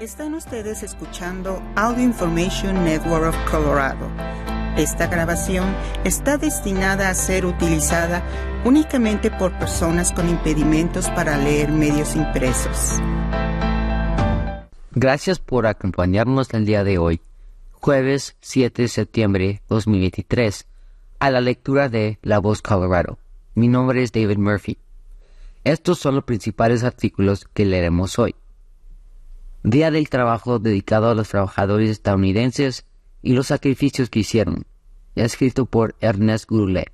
Están ustedes escuchando Audio Information Network of Colorado. Esta grabación está destinada a ser utilizada únicamente por personas con impedimentos para leer medios impresos. Gracias por acompañarnos el día de hoy, jueves 7 de septiembre 2023, a la lectura de La Voz Colorado. Mi nombre es David Murphy. Estos son los principales artículos que leeremos hoy. Día del Trabajo dedicado a los trabajadores estadounidenses y los sacrificios que hicieron, escrito por Ernest Goulet.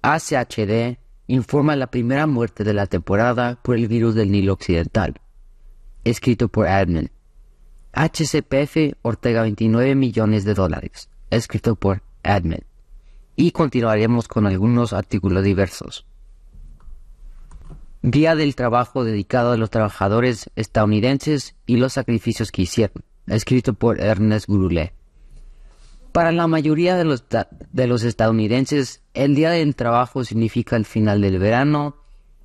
ACHD informa la primera muerte de la temporada por el virus del Nilo Occidental, escrito por Admin. HCPF Ortega 29 millones de dólares, escrito por Admin. Y continuaremos con algunos artículos diversos. Día del Trabajo dedicado a los trabajadores estadounidenses y los sacrificios que hicieron, escrito por Ernest Goulet. Para la mayoría de los, de los estadounidenses, el Día del Trabajo significa el final del verano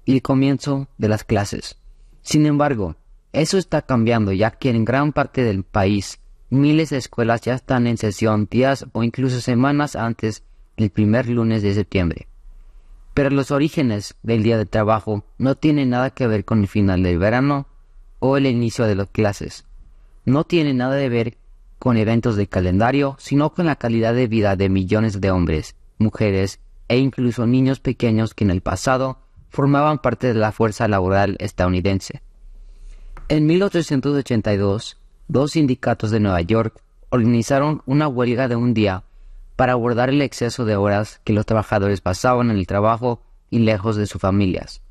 y el comienzo de las clases. Sin embargo, eso está cambiando ya que en gran parte del país miles de escuelas ya están en sesión días o incluso semanas antes del primer lunes de septiembre. Pero los orígenes del día de trabajo no tienen nada que ver con el final del verano o el inicio de las clases. No tiene nada que ver con eventos de calendario, sino con la calidad de vida de millones de hombres, mujeres e incluso niños pequeños que en el pasado formaban parte de la fuerza laboral estadounidense. En 1882, dos sindicatos de Nueva York organizaron una huelga de un día para abordar el exceso de horas que los trabajadores pasaban en el trabajo y lejos de sus familias.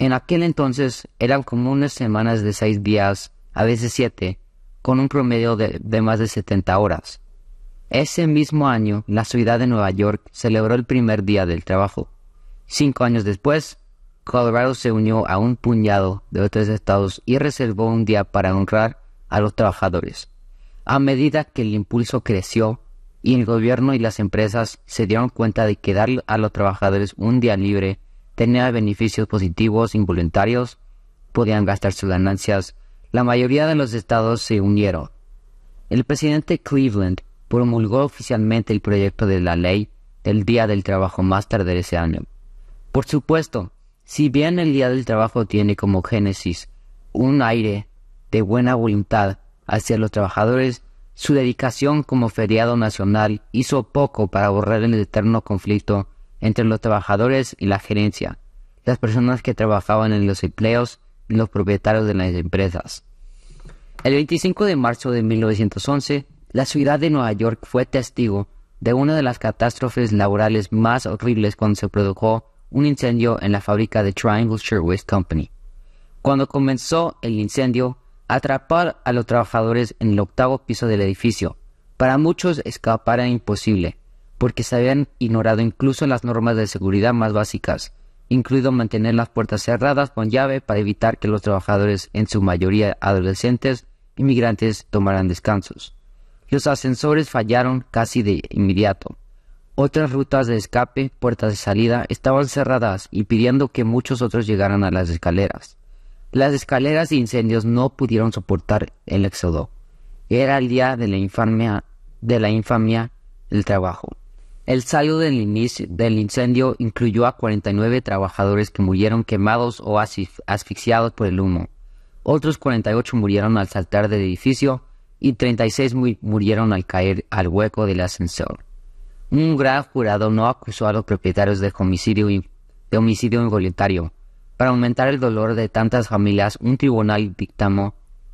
En aquel entonces eran como unas semanas de seis días, a veces siete, con un promedio de, de más de 70 horas. Ese mismo año, la ciudad de Nueva York celebró el primer día del trabajo. Cinco años después, Colorado se unió a un puñado de otros estados y reservó un día para honrar a los trabajadores. A medida que el impulso creció, y el gobierno y las empresas se dieron cuenta de que dar a los trabajadores un día libre tenía beneficios positivos involuntarios, podían gastar sus ganancias, la mayoría de los estados se unieron. El presidente Cleveland promulgó oficialmente el proyecto de la ley del Día del Trabajo más tarde de ese año. Por supuesto, si bien el Día del Trabajo tiene como génesis un aire de buena voluntad hacia los trabajadores, su dedicación como feriado nacional hizo poco para borrar el eterno conflicto entre los trabajadores y la gerencia, las personas que trabajaban en los empleos y los propietarios de las empresas. El 25 de marzo de 1911, la ciudad de Nueva York fue testigo de una de las catástrofes laborales más horribles cuando se produjo un incendio en la fábrica de Triangle Shirtwaist Company. Cuando comenzó el incendio, atrapar a los trabajadores en el octavo piso del edificio. Para muchos escapar era imposible, porque se habían ignorado incluso las normas de seguridad más básicas, incluido mantener las puertas cerradas con llave para evitar que los trabajadores, en su mayoría adolescentes, inmigrantes, tomaran descansos. Los ascensores fallaron casi de inmediato. Otras rutas de escape, puertas de salida, estaban cerradas impidiendo que muchos otros llegaran a las escaleras. Las escaleras de incendios no pudieron soportar el éxodo. Era el día de la infamia, de del trabajo. El saldo del, incendio incluyó a 49 trabajadores que murieron quemados o asfixiados por el humo. Otros 48 murieron al saltar del edificio y 36 murieron al caer al hueco del ascensor. Un gran jurado no acusó a los propietarios de homicidio involuntario, para aumentar el dolor de tantas familias, un tribunal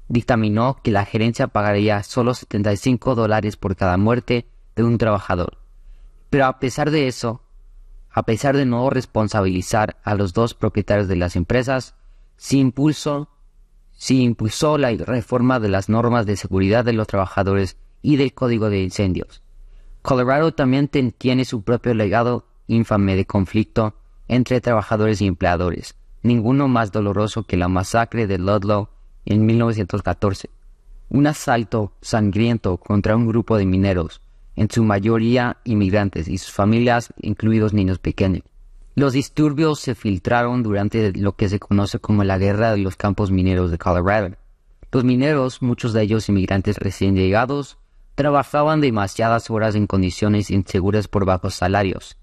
dictaminó que la gerencia pagaría solo 75 dólares por cada muerte de un trabajador. Pero a pesar de eso, a pesar de no responsabilizar a los dos propietarios de las empresas, se impulsó, se impulsó la reforma de las normas de seguridad de los trabajadores y del código de incendios. Colorado también tiene su propio legado infame de conflicto entre trabajadores y empleadores, ninguno más doloroso que la masacre de Ludlow en 1914, un asalto sangriento contra un grupo de mineros, en su mayoría inmigrantes y sus familias, incluidos niños pequeños. Los disturbios se filtraron durante lo que se conoce como la Guerra de los Campos Mineros de Colorado. Los mineros, muchos de ellos inmigrantes recién llegados, trabajaban demasiadas horas en condiciones inseguras por bajos salarios.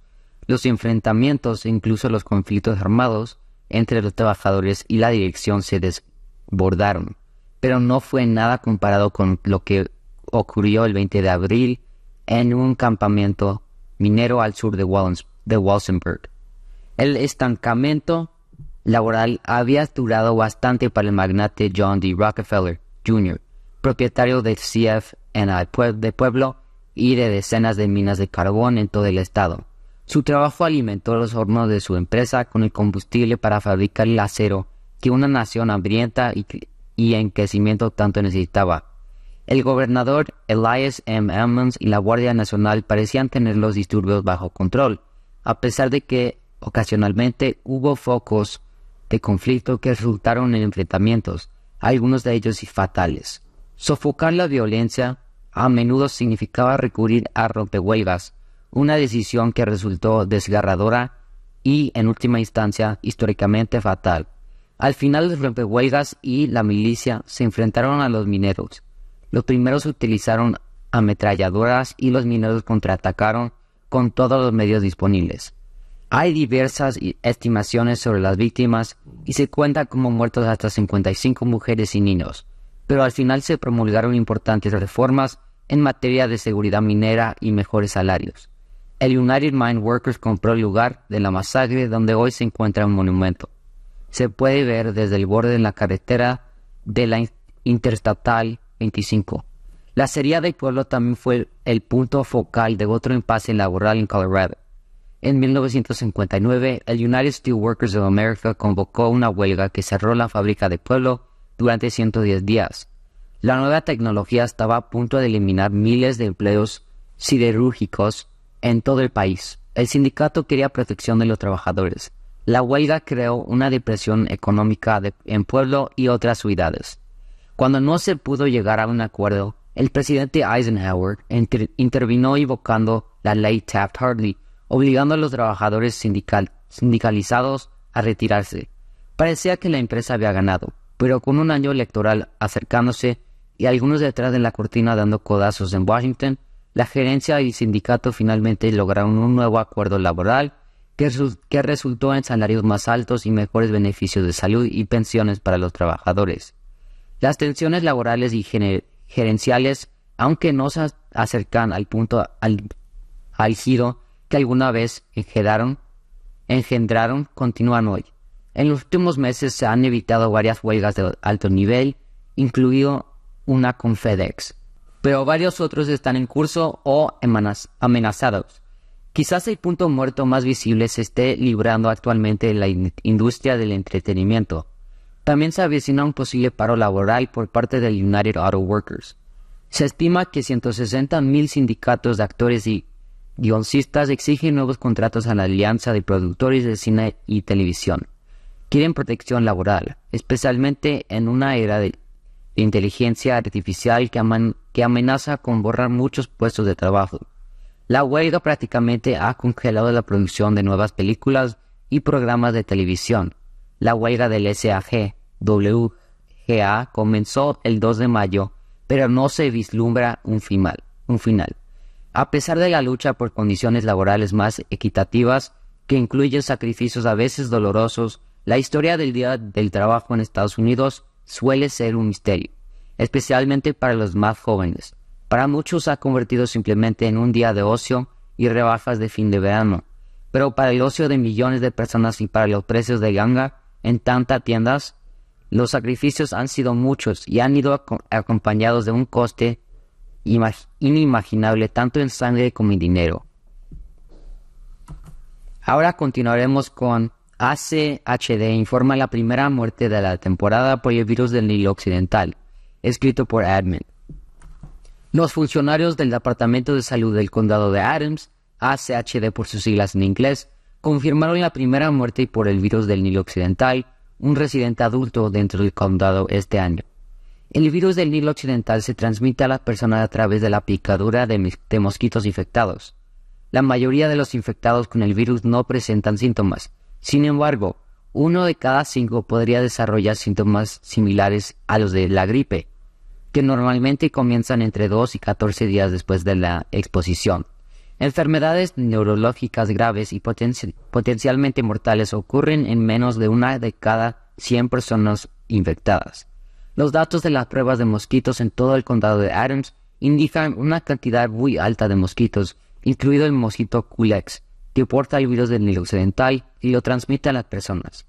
Los enfrentamientos e incluso los conflictos armados entre los trabajadores y la dirección se desbordaron, pero no fue nada comparado con lo que ocurrió el 20 de abril en un campamento minero al sur de, de Walsenburg. El estancamiento laboral había durado bastante para el magnate John D. Rockefeller Jr., propietario de CF en el de Pueblo y de decenas de minas de carbón en todo el estado. Su trabajo alimentó los hornos de su empresa con el combustible para fabricar el acero que una nación hambrienta y, en crecimiento tanto necesitaba. El gobernador Elias M. Emmons y la Guardia Nacional parecían tener los disturbios bajo control, a pesar de que ocasionalmente hubo focos de conflicto que resultaron en enfrentamientos, algunos de ellos fatales. Sofocar la violencia a menudo significaba recurrir a rompehuelgas, una decisión que resultó desgarradora y, en última instancia, históricamente fatal. Al final los rompehuelgas y la milicia se enfrentaron a los mineros. Los primeros utilizaron ametralladoras y los mineros contraatacaron con todos los medios disponibles. Hay diversas estimaciones sobre las víctimas y se cuenta como muertos hasta 55 mujeres y niños, pero al final se promulgaron importantes reformas en materia de seguridad minera y mejores salarios. El United Mine Workers compró el lugar de la masacre donde hoy se encuentra un monumento. Se puede ver desde el borde de la carretera de la Interstatal 25. La serie del pueblo también fue el punto focal de otro impasse laboral en Colorado. En 1959, el United Steelworkers of America convocó una huelga que cerró la fábrica de pueblo durante 110 días. La nueva tecnología estaba a punto de eliminar miles de empleos siderúrgicos en todo el país. El sindicato quería protección de los trabajadores. La huelga creó una depresión económica en pueblo y otras ciudades. Cuando no se pudo llegar a un acuerdo, el presidente Eisenhower intervino invocando la ley Taft-Hartley obligando a los trabajadores sindicalizados a retirarse. Parecía que la empresa había ganado, pero con un año electoral acercándose y algunos detrás de la cortina dando codazos en Washington, la gerencia y sindicato finalmente lograron un nuevo acuerdo laboral que, resultó en salarios más altos y mejores beneficios de salud y pensiones para los trabajadores. Las tensiones laborales y gerenciales, aunque no se acercan al punto al, al giro que alguna vez engendraron, engendraron continúan hoy. En los últimos meses se han evitado varias huelgas de alto nivel, incluido una con FedEx, pero varios otros están en curso o amenazados. Quizás el punto muerto más visible se esté librando actualmente en la industria del entretenimiento. También se avecina un posible paro laboral por parte del United Auto Workers. Se estima que 160.000 sindicatos de actores y guioncistas exigen nuevos contratos a la Alianza de Productores de Cine y Televisión. Quieren protección laboral, especialmente en una era de, inteligencia artificial que, que amenaza con borrar muchos puestos de trabajo. La huelga prácticamente ha congelado la producción de nuevas películas y programas de televisión. La huelga del SAG, WGA, comenzó el 2 de mayo, pero no se vislumbra un final. Un final. A pesar de la lucha por condiciones laborales más equitativas, que incluyen sacrificios a veces dolorosos, la historia del Día del Trabajo en Estados Unidos suele ser un misterio, especialmente para los más jóvenes. Para muchos ha convertido simplemente en un día de ocio y rebajas de fin de verano, pero para el ocio de millones de personas y para los precios de ganga en tantas tiendas, los sacrificios han sido muchos y han ido acompañados de un coste inimaginable tanto en sangre como en dinero. Ahora continuaremos con ACHD informa la primera muerte de la temporada por el virus del Nilo Occidental, escrito por Admin. Los funcionarios del Departamento de Salud del Condado de Adams, ACHD por sus siglas en inglés, confirmaron la primera muerte por el virus del Nilo Occidental, un residente adulto dentro del condado este año. El virus del Nilo Occidental se transmite a las personas a través de la picadura de, mosquitos infectados. La mayoría de los infectados con el virus no presentan síntomas. Sin embargo, uno de cada cinco podría desarrollar síntomas similares a los de la gripe, que normalmente comienzan entre 2 y 14 días después de la exposición. Enfermedades neurológicas graves y potencialmente mortales ocurren en menos de una de cada 100 personas infectadas. Los datos de las pruebas de mosquitos en todo el condado de Adams indican una cantidad muy alta de mosquitos, incluido el mosquito Culex, que porta el virus del Nilo Occidental y lo transmite a las personas.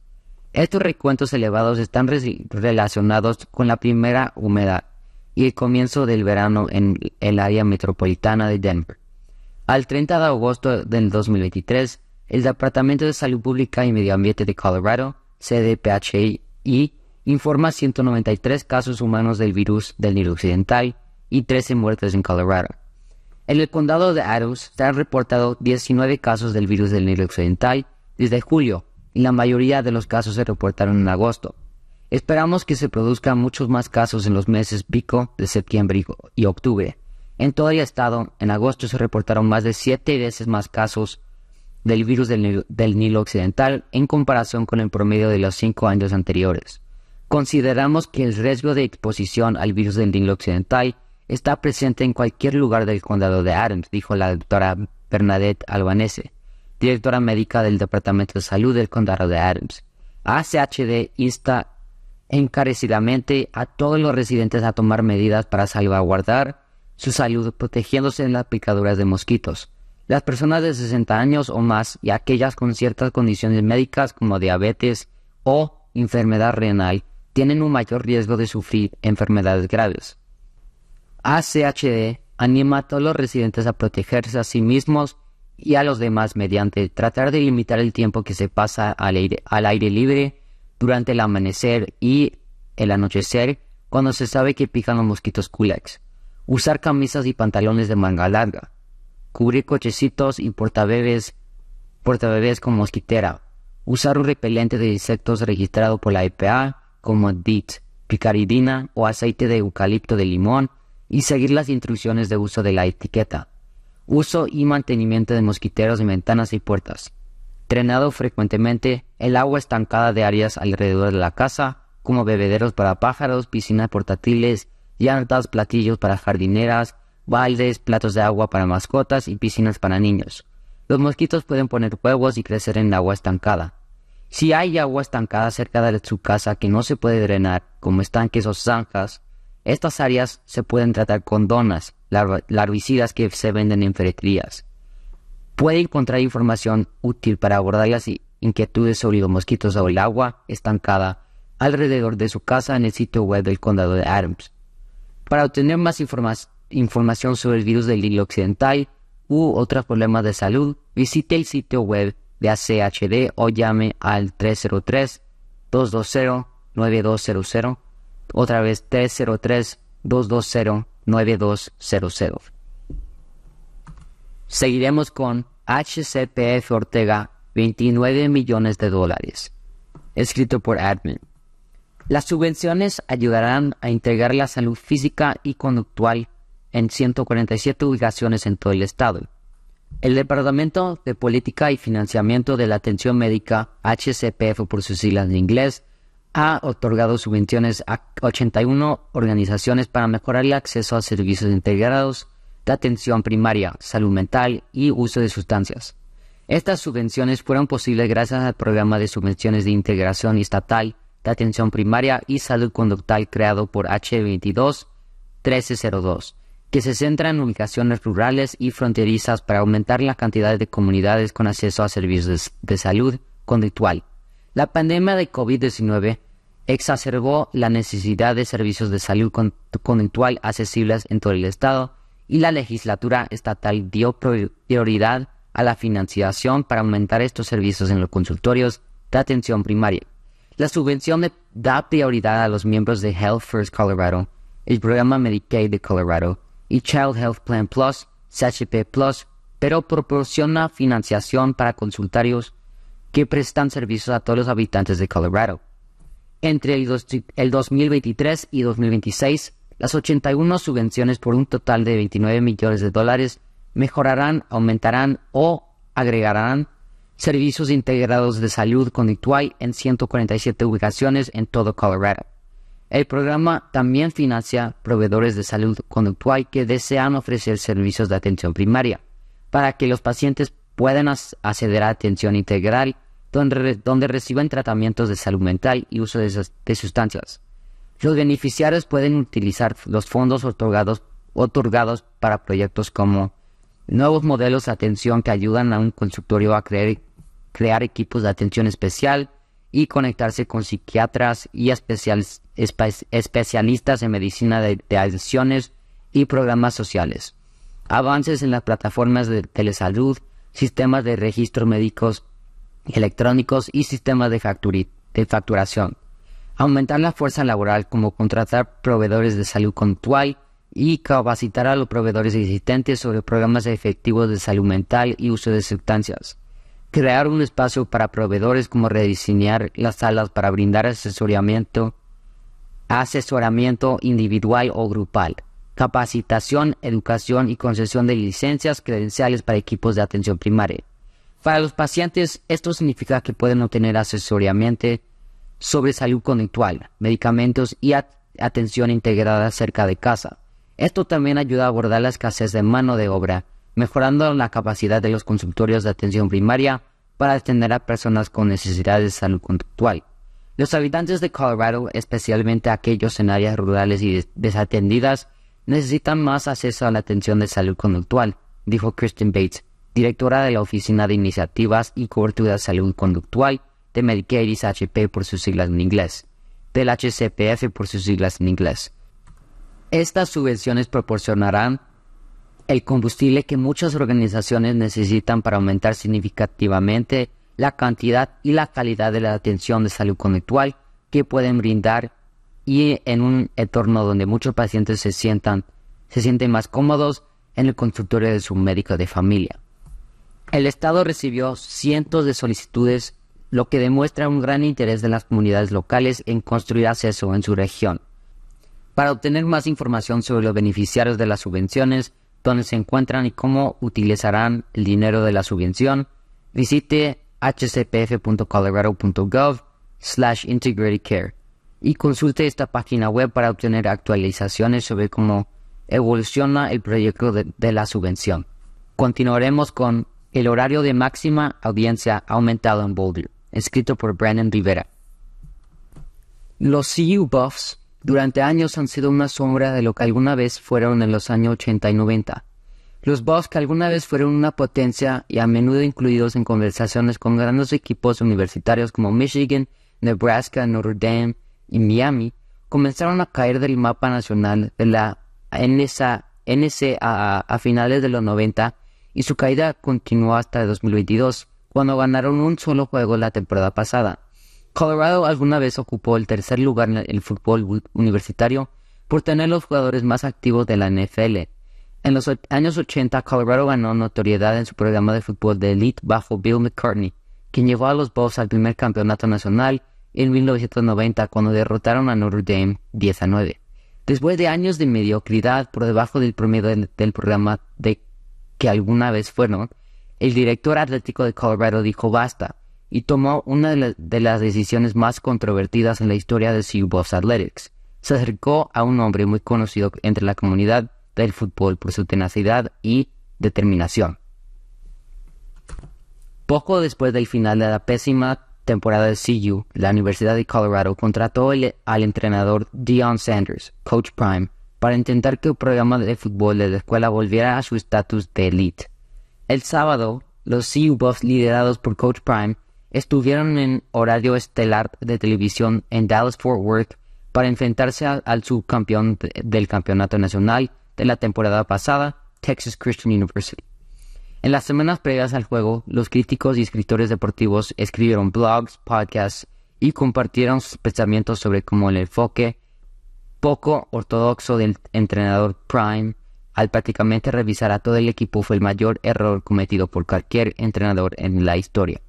Estos recuentos elevados están relacionados con la primera humedad y el comienzo del verano en el área metropolitana de Denver. Al 30 de agosto del 2023, el Departamento de Salud Pública y Medio Ambiente de Colorado, CDPHI, informa 193 casos humanos del virus del Nilo Occidental y 13 muertes en Colorado. En el condado de Adams se han reportado 19 casos del virus del Nilo Occidental desde julio y la mayoría de los casos se reportaron en agosto. Esperamos que se produzcan muchos más casos en los meses pico de septiembre y octubre. En todo el estado, en agosto se reportaron más de 7 veces más casos del virus del, del Nilo Occidental en comparación con el promedio de los 5 años anteriores. Consideramos que el riesgo de exposición al virus del Nilo Occidental está presente en cualquier lugar del condado de Adams, dijo la doctora Bernadette Albanese, directora médica del Departamento de Salud del condado de Adams. ACHD insta encarecidamente a todos los residentes a tomar medidas para salvaguardar su salud protegiéndose de las picaduras de mosquitos. Las personas de 60 años o más y aquellas con ciertas condiciones médicas como diabetes o enfermedad renal tienen un mayor riesgo de sufrir enfermedades graves. ACHD anima a todos los residentes a protegerse a sí mismos y a los demás mediante tratar de limitar el tiempo que se pasa al aire, libre durante el amanecer y el anochecer cuando se sabe que pican los mosquitos culex. Usar camisas y pantalones de manga larga. Cubrir cochecitos y portabebés, portabebés con mosquitera. Usar un repelente de insectos registrado por la EPA como DIT, picaridina o aceite de eucalipto de limón y seguir las instrucciones de uso de la etiqueta. Uso y mantenimiento de mosquiteros en ventanas y puertas. Drenado frecuentemente el agua estancada de áreas alrededor de la casa, como bebederos para pájaros, piscinas portátiles, llantas, platillos para jardineras, baldes, platos de agua para mascotas y piscinas para niños. Los mosquitos pueden poner huevos y crecer en agua estancada. Si hay agua estancada cerca de su casa que no se puede drenar, como estanques o zanjas, estas áreas se pueden tratar con donas, larvicidas que se venden en ferreterías. Puede encontrar información útil para abordar las inquietudes sobre los mosquitos o el agua estancada alrededor de su casa en el sitio web del condado de Adams. Para obtener más información sobre el virus del hilo occidental u otros problemas de salud, visite el sitio web de ACHD o llame al 303-220-9200 otra vez 303-220-9200. Seguiremos con HCPF Ortega, 29 millones de dólares. Escrito por Admin. Las subvenciones ayudarán a integrar la salud física y conductual en 147 ubicaciones en todo el estado. El Departamento de Política y Financiamiento de la Atención Médica, HCPF por sus siglas en inglés, ha otorgado subvenciones a 81 organizaciones para mejorar el acceso a servicios integrados de atención primaria, salud mental y uso de sustancias. Estas subvenciones fueron posibles gracias al programa de subvenciones de integración estatal de atención primaria y salud conductal creado por H22 1302, que se centra en ubicaciones rurales y fronterizas para aumentar la cantidad de comunidades con acceso a servicios de salud conductual la pandemia de COVID-19 exacerbó la necesidad de servicios de salud conductual accesibles en todo el Estado y la legislatura estatal dio prioridad a la financiación para aumentar estos servicios en los consultorios de atención primaria. La subvención da prioridad a los miembros de Health First Colorado, el programa Medicaid de Colorado y Child Health Plan Plus, CHP Plus, pero proporciona financiación para consultorios que prestan servicios a todos los habitantes de Colorado. Entre el, 2023 y 2026, las 81 subvenciones por un total de 29 millones de dólares mejorarán, aumentarán o agregarán servicios integrados de salud conductual en 147 ubicaciones en todo Colorado. El programa también financia proveedores de salud conductual que desean ofrecer servicios de atención primaria para que los pacientes puedan acceder a atención integral donde, donde reciben tratamientos de salud mental y uso de, de sustancias. Los beneficiarios pueden utilizar los fondos otorgados, otorgados para proyectos como nuevos modelos de atención que ayudan a un consultorio a crear, equipos de atención especial y conectarse con psiquiatras y especialistas en medicina de, de adicciones y programas sociales. Avances en las plataformas de telesalud, sistemas de registro médicos electrónicos y sistemas de, facturación. Aumentar la fuerza laboral como contratar proveedores de salud conductual y capacitar a los proveedores existentes sobre programas efectivos de salud mental y uso de sustancias. Crear un espacio para proveedores como rediseñar las salas para brindar asesoramiento, asesoramiento individual o grupal, capacitación, educación y concesión de licencias credenciales para equipos de atención primaria. Para los pacientes, esto significa que pueden obtener asesoramiento sobre salud conductual, medicamentos y atención integrada cerca de casa esto también ayuda a abordar la escasez de mano de obra, mejorando la capacidad de los consultorios de atención primaria para atender a personas con necesidades de salud conductual. Los habitantes de Colorado, especialmente aquellos en áreas rurales y desatendidas, necesitan más acceso a la atención de salud conductual, dijo Kristen Bates, directora de la Oficina de Iniciativas y Cobertura de Salud Conductual de Medicare HP por sus siglas en inglés, del HCPF por sus siglas en inglés. Estas subvenciones proporcionarán el combustible que muchas organizaciones necesitan para aumentar significativamente la cantidad y la calidad de la atención de salud conductual que pueden brindar y en un entorno donde muchos pacientes se sientan se sienten más cómodos en el consultorio de su médico de familia. El Estado recibió cientos de solicitudes, lo que demuestra un gran interés de las comunidades locales en construir acceso en su región. Para obtener más información sobre los beneficiarios de las subvenciones, dónde se encuentran y cómo utilizarán el dinero de la subvención, visite hcpf.colorado.gov slash integrated care y consulte esta página web para obtener actualizaciones sobre cómo evoluciona el proyecto de, de la subvención. Continuaremos con El horario de máxima audiencia aumentado en Boulder, escrito por Brandon Rivera. Los CU Buffs durante años han sido una sombra de lo que alguna vez fueron en los años 80 y 90. Los Bucks que alguna vez fueron una potencia y a menudo incluidos en conversaciones con grandes equipos universitarios como Michigan, Nebraska, Notre Dame y Miami, comenzaron a caer del mapa nacional de la NCAA a finales de los 90 y su caída continuó hasta 2022, cuando ganaron un solo juego la temporada pasada. Colorado alguna vez ocupó el tercer lugar en el fútbol universitario por tener los jugadores más activos de la NFL. En los años 80, Colorado ganó notoriedad en su programa de fútbol de elite bajo Bill McCartney, quien llevó a los Bulls al primer campeonato nacional en 1990 cuando derrotaron a Notre Dame 10 a 9. Después de años de mediocridad por debajo del promedio del programa de que alguna vez fueron, el director atlético de Colorado dijo basta y tomó una de, las decisiones más controvertidas en la historia de CU Athletics. Se acercó a un hombre muy conocido entre la comunidad del fútbol por su tenacidad y determinación. Poco después del final de la pésima temporada de CU, la Universidad de Colorado contrató al entrenador Dion Sanders, Coach Prime, para intentar que el programa de fútbol de la escuela volviera a su estatus de elite. El sábado, los CU Buffs liderados por Coach Prime estuvieron en horario estelar de televisión en Dallas-Fort Worth para enfrentarse al subcampeón del campeonato nacional de la temporada pasada, Texas Christian University. En las semanas previas al juego, los críticos y escritores deportivos escribieron blogs, podcasts y compartieron sus pensamientos sobre cómo el enfoque poco ortodoxo del entrenador Prime al prácticamente revisar a todo el equipo fue el mayor error cometido por cualquier entrenador en la historia.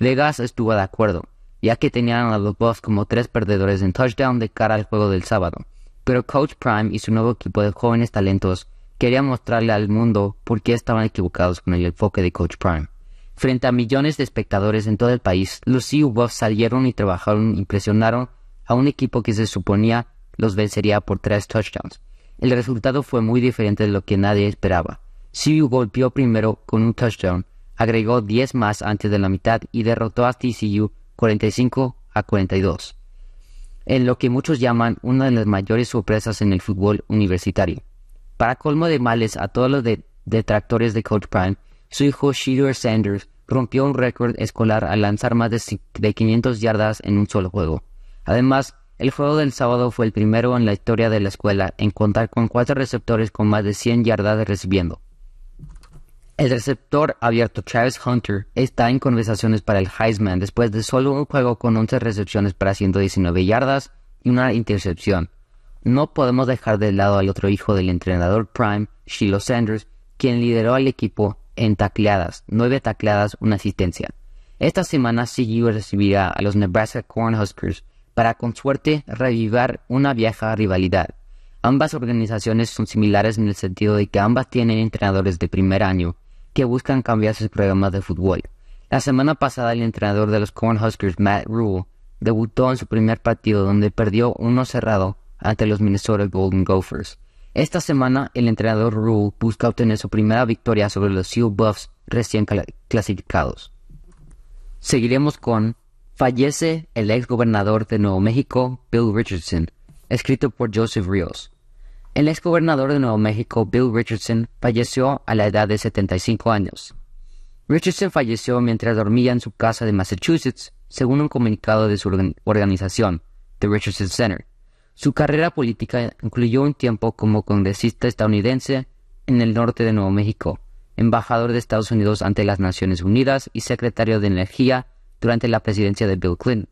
Vegas estuvo de acuerdo, ya que tenían a los Buffs como tres perdedores en touchdown de cara al juego del sábado. Pero Coach Prime y su nuevo equipo de jóvenes talentos querían mostrarle al mundo por qué estaban equivocados con el enfoque de Coach Prime. Frente a millones de espectadores en todo el país, los Buffs salieron y trabajaron y presionaron a un equipo que se suponía los vencería por tres touchdowns. El resultado fue muy diferente de lo que nadie esperaba. CU golpeó primero con un touchdown, agregó 10 más antes de la mitad y derrotó a TCU 45 a 42, en lo que muchos llaman una de las mayores sorpresas en el fútbol universitario. Para colmo de males a todos los detractores de Coach Prime, su hijo Shedeur Sanders rompió un récord escolar al lanzar más de, de 500 yardas en un solo juego. Además, el juego del sábado fue el primero en la historia de la escuela en contar con cuatro receptores con más de 100 yardas recibiendo. El receptor abierto Travis Hunter está en conversaciones para el Heisman después de solo un juego con 11 recepciones para 119 yardas y una intercepción. No podemos dejar de lado al otro hijo del entrenador Prime, Shiloh Sanders, quien lideró al equipo en tacleadas, nueve tacleadas, una asistencia. Esta semana CGU recibirá a los Nebraska Cornhuskers para con suerte revivir una vieja rivalidad. Ambas organizaciones son similares en el sentido de que ambas tienen entrenadores de primer año que buscan cambiar sus programas de fútbol. La semana pasada el entrenador de los Cornhuskers, Matt Rule, debutó en su primer partido donde perdió uno cerrado ante los Minnesota Golden Gophers. Esta semana el entrenador Rule busca obtener su primera victoria sobre los Sioux Buffs recién clasificados. Seguiremos con Fallece el ex gobernador de Nuevo México, Bill Richardson, escrito por Joseph Rios. El ex gobernador de Nuevo México, Bill Richardson, falleció a la edad de 75 años. Richardson falleció mientras dormía en su casa de Massachusetts, según un comunicado de su organización, The Richardson Center. Su carrera política incluyó un tiempo como congresista estadounidense en el norte de Nuevo México, embajador de Estados Unidos ante las Naciones Unidas y secretario de Energía durante la presidencia de Bill Clinton.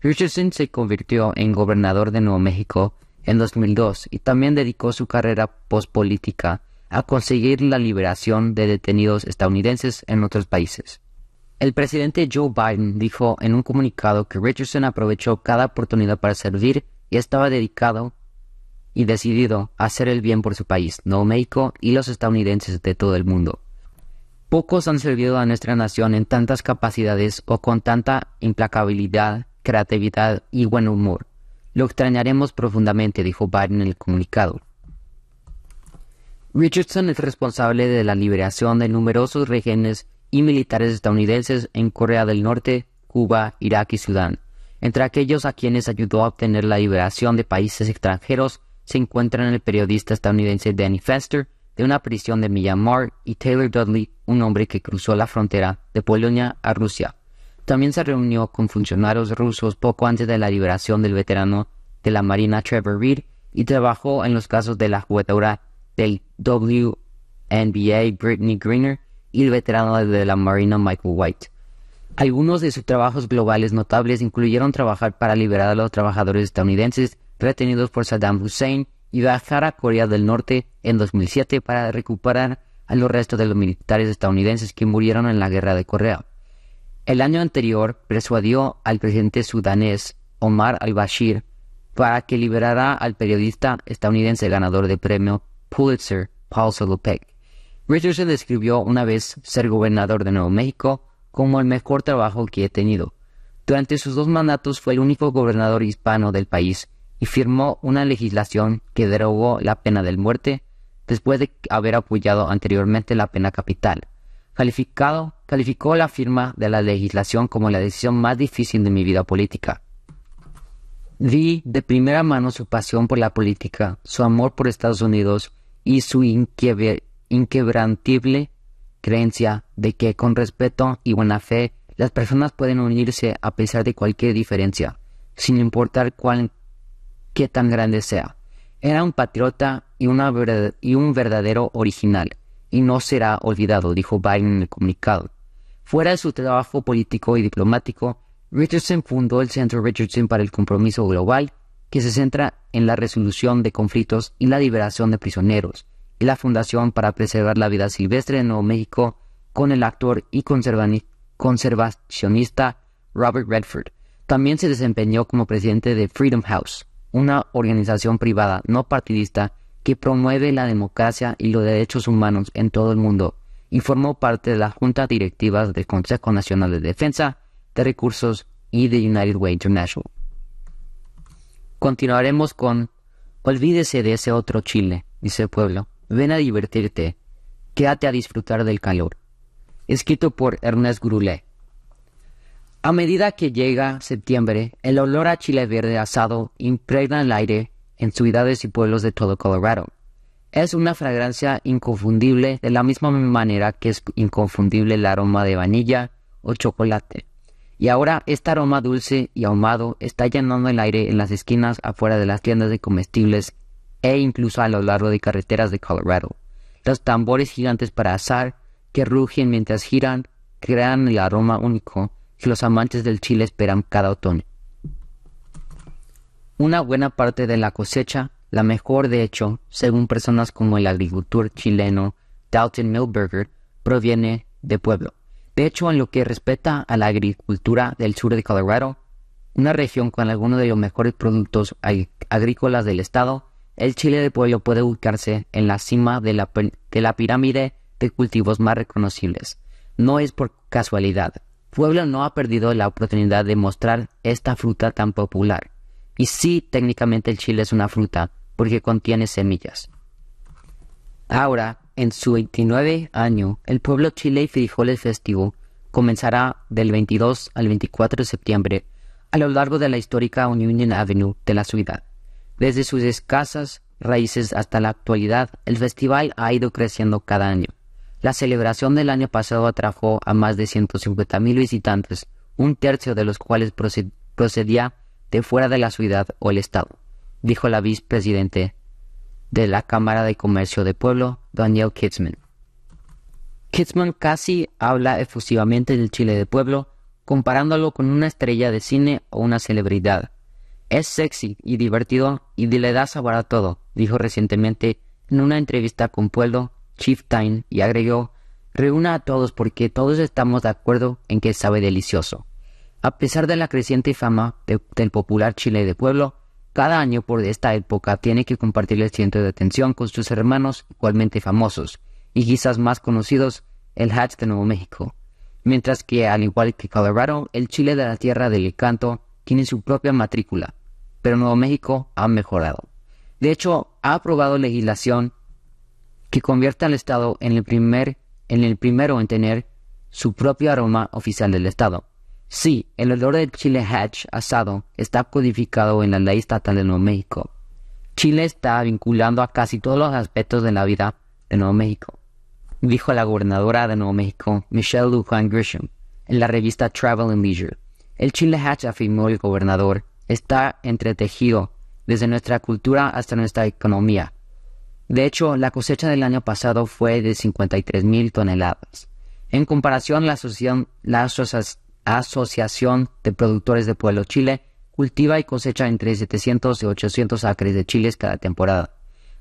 Richardson se convirtió en gobernador de Nuevo México en 2002 y también dedicó su carrera postpolítica a conseguir la liberación de detenidos estadounidenses en otros países. El presidente Joe Biden dijo en un comunicado que Richardson aprovechó cada oportunidad para servir y estaba dedicado y decidido a hacer el bien por su país, Nuevo México y los estadounidenses de todo el mundo. Pocos han servido a nuestra nación en tantas capacidades o con tanta implacabilidad, creatividad y buen humor. Lo extrañaremos profundamente, dijo Biden en el comunicado. Richardson es responsable de la liberación de numerosos regímenes y militares estadounidenses en Corea del Norte, Cuba, Irak y Sudán. Entre aquellos a quienes ayudó a obtener la liberación de países extranjeros se encuentran el periodista estadounidense Danny Fester de una prisión de Myanmar y Taylor Dudley, un hombre que cruzó la frontera de Polonia a Rusia. También se reunió con funcionarios rusos poco antes de la liberación del veterano de la Marina Trevor Reed y trabajó en los casos de la jugadora del WNBA Brittany Greener y el veterano de la Marina Michael White. Algunos de sus trabajos globales notables incluyeron trabajar para liberar a los trabajadores estadounidenses retenidos por Saddam Hussein y viajar a Corea del Norte en 2007 para recuperar a los restos de los militares estadounidenses que murieron en la guerra de Corea. El año anterior persuadió al presidente sudanés Omar al-Bashir para que liberara al periodista estadounidense ganador de premio Pulitzer, Paul Solopek. Richardson describió una vez ser gobernador de Nuevo México como el mejor trabajo que he tenido. Durante sus dos mandatos fue el único gobernador hispano del país y firmó una legislación que derogó la pena de muerte después de haber apoyado anteriormente la pena capital. Calificado, calificó la firma de la legislación como la decisión más difícil de mi vida política. Vi de primera mano su pasión por la política, su amor por Estados Unidos y su inquebrantible creencia de que con respeto y buena fe las personas pueden unirse a pesar de cualquier diferencia, sin importar cuál qué tan grande sea. Era un patriota y, un verdadero original, y no será olvidado, dijo Biden en el comunicado. Fuera de su trabajo político y diplomático, Richardson fundó el Centro Richardson para el Compromiso Global, que se centra en la resolución de conflictos y la liberación de prisioneros, y la Fundación para Preservar la Vida Silvestre de Nuevo México con el actor y conservacionista Robert Redford. También se desempeñó como presidente de Freedom House, una organización privada no partidista que promueve la democracia y los derechos humanos en todo el mundo y formó parte de la junta directiva del Consejo Nacional de Defensa de Recursos y de United Way International. Continuaremos con Olvídese de ese otro Chile, dice el pueblo. Ven a divertirte. Quédate a disfrutar del calor. Escrito por Ernest Groulet. A medida que llega septiembre, el olor a chile verde asado impregna el aire en ciudades y pueblos de todo Colorado. Es una fragancia inconfundible de la misma manera que es inconfundible el aroma de vainilla o chocolate. Y ahora este aroma dulce y ahumado está llenando el aire en las esquinas afuera de las tiendas de comestibles e incluso a lo largo de carreteras de Colorado. Los tambores gigantes para asar que rugen mientras giran crean el aroma único que los amantes del chile esperan cada otoño. Una buena parte de la cosecha, la mejor de hecho, según personas como el agricultor chileno Dalton Milberger, proviene de Pueblo. De hecho, en lo que respecta a la agricultura del sur de Colorado, una región con algunos de los mejores productos agrícolas del estado, el chile de Pueblo puede ubicarse en la cima de la, de la pirámide de cultivos más reconocibles. No es por casualidad. Pueblo no ha perdido la oportunidad de mostrar esta fruta tan popular. Y sí, técnicamente el chile es una fruta, porque contiene semillas. Ahora, en su 29 año, el pueblo Chile y Frijoles Festivo comenzará del 22 al 24 de septiembre a lo largo de la histórica Union Avenue de la ciudad. Desde sus escasas raíces hasta la actualidad, el festival ha ido creciendo cada año. La celebración del año pasado atrajo a más de 150.000 visitantes, un tercio de los cuales procedía de fuera de la ciudad o el estado, dijo la vicepresidente de la Cámara de Comercio de Pueblo, Daniel Kitzman. Kitzman casi habla efusivamente del Chile de Pueblo, comparándolo con una estrella de cine o una celebridad. Es sexy y divertido y le da sabor a todo, dijo recientemente en una entrevista con Pueblo Chief Time y agregó, reúna a todos porque todos estamos de acuerdo en que sabe delicioso. A pesar de la creciente fama del popular chile de pueblo, cada año por esta época tiene que compartir el centro de atención con sus hermanos igualmente famosos, y quizás más conocidos, el Hatch de Nuevo México. Mientras que, al igual que Colorado, el chile de la tierra del encanto tiene su propia matrícula, pero Nuevo México ha mejorado. De hecho, ha aprobado legislación que convierte al Estado en el, primer, en el primero en tener su propio aroma oficial del Estado. Sí, el olor del chile hatch asado está codificado en la ley estatal de Nuevo México. Chile está vinculando a casi todos los aspectos de la vida de Nuevo México, dijo la gobernadora de Nuevo México, Michelle Lujan Grisham, en la revista Travel and Leisure. El chile hatch, afirmó el gobernador, está entretejido desde nuestra cultura hasta nuestra economía, de hecho, la cosecha del año pasado fue de 53 mil toneladas. En comparación, la, asociación, de Productores de Pueblo Chile cultiva y cosecha entre 700 y 800 acres de chiles cada temporada.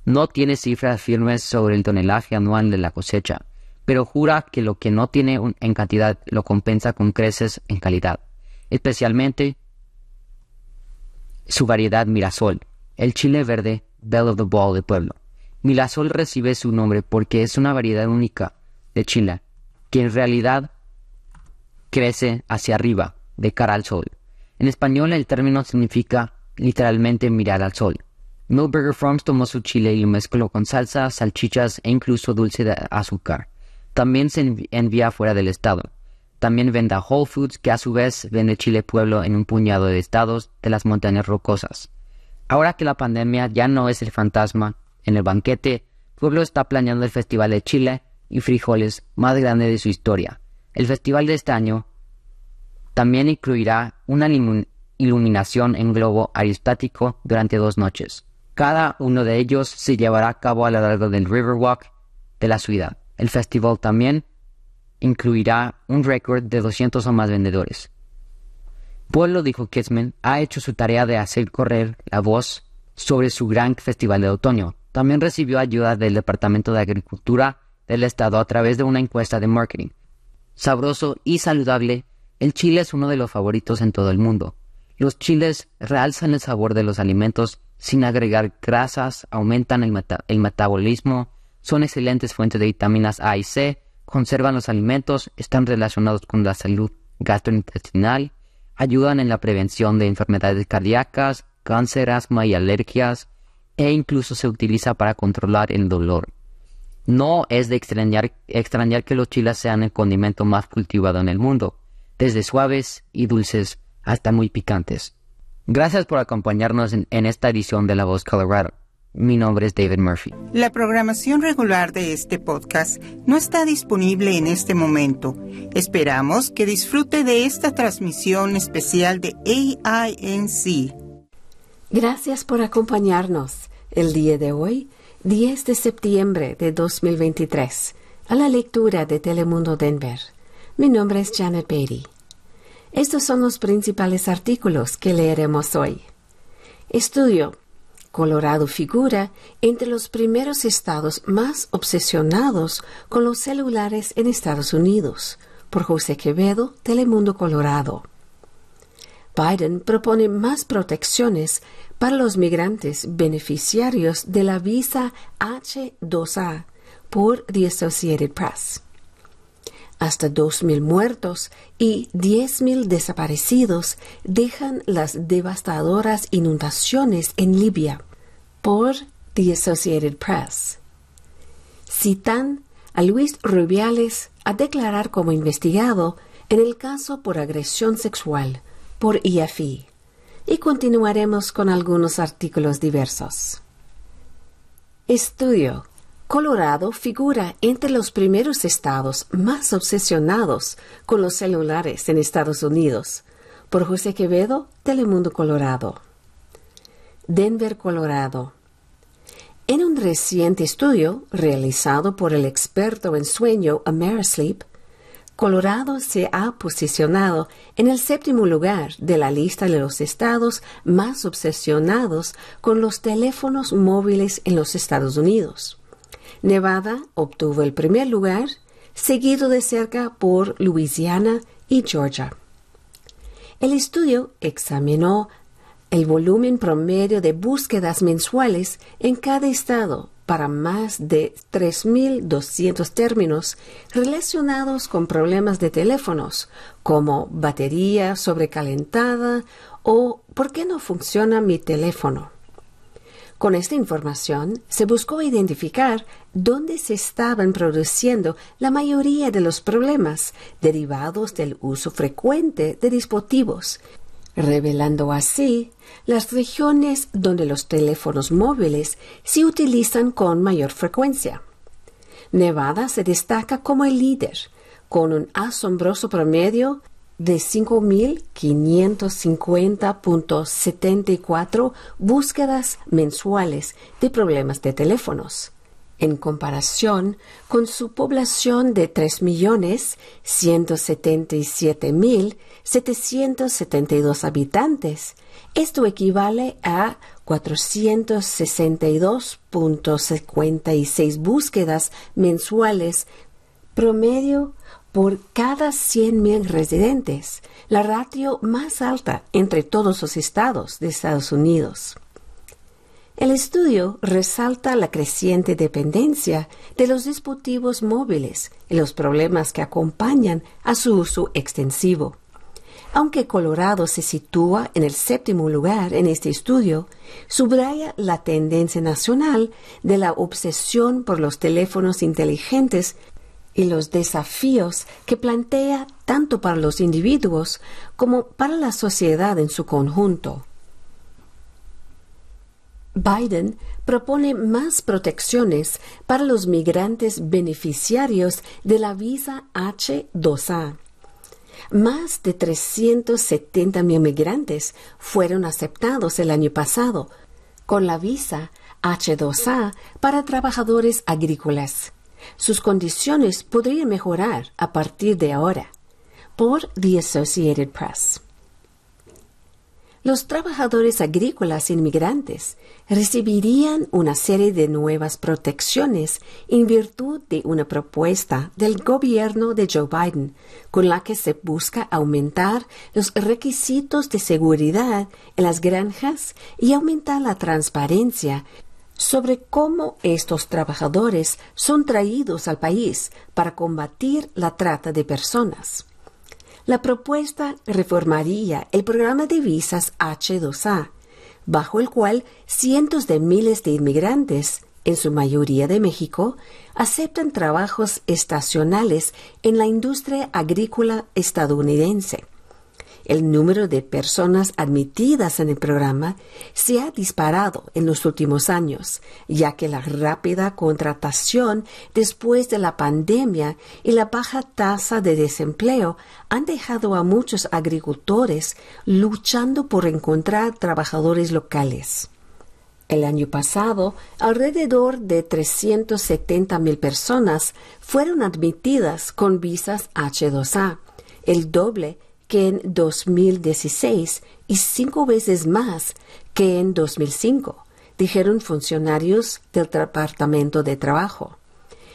No tiene cifras firmes sobre el tonelaje anual de la cosecha, pero jura que lo que no tiene en cantidad lo compensa con creces en calidad, especialmente su variedad Mirasol, el chile verde Bell of the Ball de Pueblo. Milasol recibe su nombre porque es una variedad única de Chile, que en realidad crece hacia arriba, de cara al sol. En español el término significa literalmente mirar al sol. Milberger Farms tomó su chile y lo mezcló con salsa, salchichas e incluso dulce de azúcar. También se envía fuera del estado. También vende a Whole Foods, que a su vez vende chile pueblo en un puñado de estados de las montañas rocosas. Ahora que la pandemia ya no es el fantasma, en el banquete, Pueblo está planeando el Festival de Chile y Frijoles más grande de su historia. El festival de este año también incluirá una iluminación en globo aerostático durante dos noches. Cada uno de ellos se llevará a cabo a lo largo del Riverwalk de la ciudad. El festival también incluirá un récord de 200 o más vendedores. Pueblo, dijo Kitzman, ha hecho su tarea de hacer correr la voz sobre su gran festival de otoño, también recibió ayuda del Departamento de Agricultura del Estado a través de una encuesta de marketing. Sabroso y saludable, el chile es uno de los favoritos en todo el mundo. Los chiles realzan el sabor de los alimentos sin agregar grasas, aumentan el, metabolismo, son excelentes fuentes de vitaminas A y C, conservan los alimentos, están relacionados con la salud gastrointestinal, ayudan en la prevención de enfermedades cardíacas, cáncer, asma y alergias, e incluso se utiliza para controlar el dolor. No es de extrañar, que los chiles sean el condimento más cultivado en el mundo, desde suaves y dulces hasta muy picantes. Gracias por acompañarnos en, en esta edición de La Voz Colorado. Mi nombre es David Murphy. La programación regular de este podcast no está disponible en este momento. Esperamos que disfrute de esta transmisión especial de AINC. Gracias por acompañarnos el día de hoy, 10 de septiembre de 2023, a la lectura de Telemundo Denver. Mi nombre es Janet Beatty. Estos son los principales artículos que leeremos hoy. Estudio Colorado figura entre los primeros estados más obsesionados con los celulares en Estados Unidos, por José Quevedo, Telemundo Colorado. Biden propone más protecciones para los migrantes beneficiarios de la visa H2A por The Associated Press. Hasta 2.000 muertos y 10.000 desaparecidos dejan las devastadoras inundaciones en Libia por The Associated Press. Citan a Luis Rubiales a declarar como investigado en el caso por agresión sexual por IFI. Y continuaremos con algunos artículos diversos. Estudio Colorado figura entre los primeros estados más obsesionados con los celulares en Estados Unidos, por José Quevedo, Telemundo Colorado. Denver, Colorado. En un reciente estudio realizado por el experto en sueño Amerisleep, Colorado se ha posicionado en el séptimo lugar de la lista de los estados más obsesionados con los teléfonos móviles en los Estados Unidos. Nevada obtuvo el primer lugar, seguido de cerca por Louisiana y Georgia. El estudio examinó el volumen promedio de búsquedas mensuales en cada estado para más de 3.200 términos relacionados con problemas de teléfonos, como batería sobrecalentada o ¿por qué no funciona mi teléfono? Con esta información se buscó identificar dónde se estaban produciendo la mayoría de los problemas derivados del uso frecuente de dispositivos, revelando así las regiones donde los teléfonos móviles se utilizan con mayor frecuencia. Nevada se destaca como el líder, con un asombroso promedio de 5.550.74 búsquedas mensuales de problemas de teléfonos, en comparación con su población de 3.177.772 habitantes. Esto equivale a 462.56 búsquedas mensuales promedio por cada 100.000 residentes, la ratio más alta entre todos los estados de Estados Unidos. El estudio resalta la creciente dependencia de los dispositivos móviles y los problemas que acompañan a su uso extensivo. Aunque Colorado se sitúa en el séptimo lugar en este estudio, subraya la tendencia nacional de la obsesión por los teléfonos inteligentes y los desafíos que plantea tanto para los individuos como para la sociedad en su conjunto. Biden propone más protecciones para los migrantes beneficiarios de la visa H2A. Más de 370 mil migrantes fueron aceptados el año pasado con la visa H2A para trabajadores agrícolas. Sus condiciones podrían mejorar a partir de ahora. Por The Associated Press. Los trabajadores agrícolas inmigrantes recibirían una serie de nuevas protecciones en virtud de una propuesta del gobierno de Joe Biden, con la que se busca aumentar los requisitos de seguridad en las granjas y aumentar la transparencia sobre cómo estos trabajadores son traídos al país para combatir la trata de personas. La propuesta reformaría el programa de visas H2A, bajo el cual cientos de miles de inmigrantes, en su mayoría de México, aceptan trabajos estacionales en la industria agrícola estadounidense el número de personas admitidas en el programa se ha disparado en los últimos años, ya que la rápida contratación después de la pandemia y la baja tasa de desempleo han dejado a muchos agricultores luchando por encontrar trabajadores locales. El año pasado, alrededor de 370 mil personas fueron admitidas con visas H2A, el doble que en 2016 y cinco veces más que en 2005, dijeron funcionarios del Departamento de Trabajo.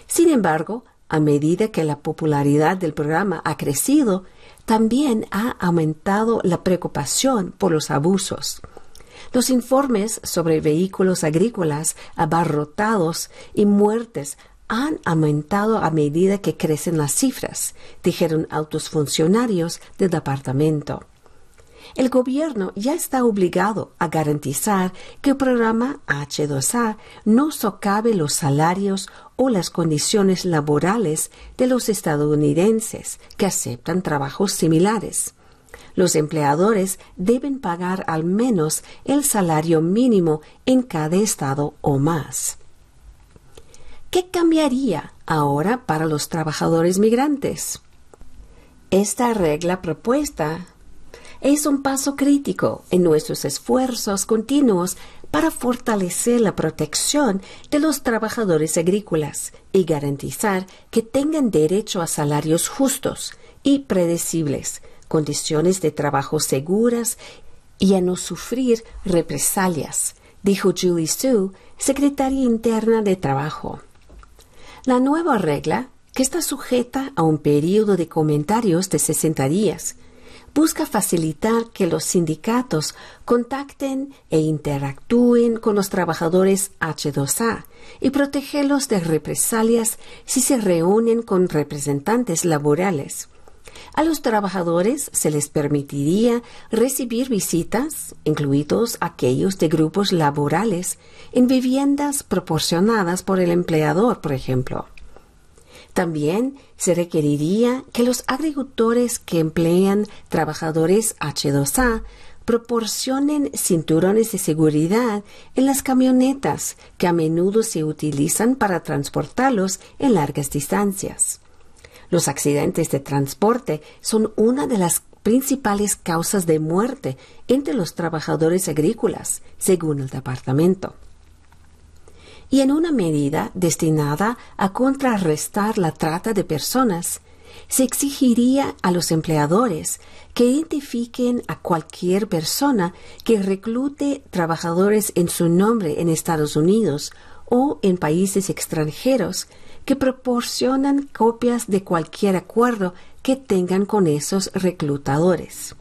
Sin embargo, a medida que la popularidad del programa ha crecido, también ha aumentado la preocupación por los abusos. Los informes sobre vehículos agrícolas abarrotados y muertes han aumentado a medida que crecen las cifras, dijeron altos funcionarios del departamento. El gobierno ya está obligado a garantizar que el programa H2A no socave los salarios o las condiciones laborales de los estadounidenses que aceptan trabajos similares. Los empleadores deben pagar al menos el salario mínimo en cada estado o más. ¿Qué cambiaría ahora para los trabajadores migrantes? Esta regla propuesta es un paso crítico en nuestros esfuerzos continuos para fortalecer la protección de los trabajadores agrícolas y garantizar que tengan derecho a salarios justos y predecibles, condiciones de trabajo seguras y a no sufrir represalias, dijo Julie Sue, secretaria interna de Trabajo. La nueva regla, que está sujeta a un periodo de comentarios de 60 días, busca facilitar que los sindicatos contacten e interactúen con los trabajadores H2A y protegerlos de represalias si se reúnen con representantes laborales. A los trabajadores se les permitiría recibir visitas, incluidos aquellos de grupos laborales, en viviendas proporcionadas por el empleador, por ejemplo. También se requeriría que los agricultores que emplean trabajadores H2A proporcionen cinturones de seguridad en las camionetas que a menudo se utilizan para transportarlos en largas distancias. Los accidentes de transporte son una de las principales causas de muerte entre los trabajadores agrícolas, según el departamento. Y en una medida destinada a contrarrestar la trata de personas, se exigiría a los empleadores que identifiquen a cualquier persona que reclute trabajadores en su nombre en Estados Unidos o en países extranjeros que proporcionan copias de cualquier acuerdo que tengan con esos reclutadores.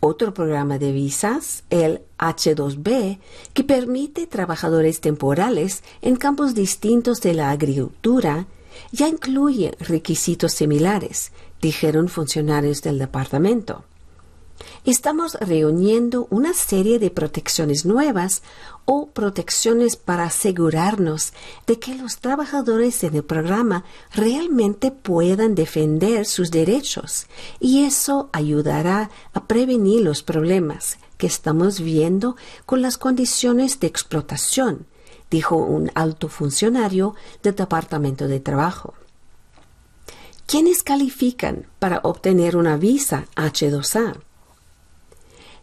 Otro programa de visas, el H2B, que permite trabajadores temporales en campos distintos de la agricultura, ya incluye requisitos similares, dijeron funcionarios del departamento. Estamos reuniendo una serie de protecciones nuevas o protecciones para asegurarnos de que los trabajadores en el programa realmente puedan defender sus derechos y eso ayudará a prevenir los problemas que estamos viendo con las condiciones de explotación, dijo un alto funcionario del Departamento de Trabajo. ¿Quiénes califican para obtener una visa H2A?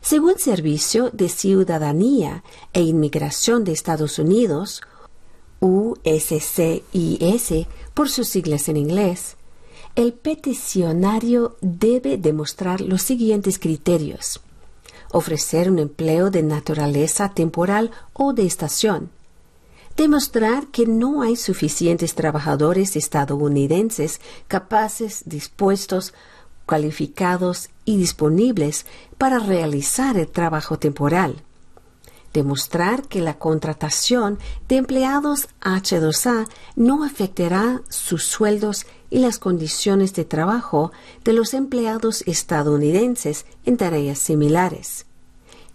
Según Servicio de Ciudadanía e Inmigración de Estados Unidos, USCIS por sus siglas en inglés, el peticionario debe demostrar los siguientes criterios. Ofrecer un empleo de naturaleza temporal o de estación. Demostrar que no hay suficientes trabajadores estadounidenses capaces, dispuestos y disponibles para realizar el trabajo temporal. demostrar que la contratación de empleados H2A no afectará sus sueldos y las condiciones de trabajo de los empleados estadounidenses en tareas similares.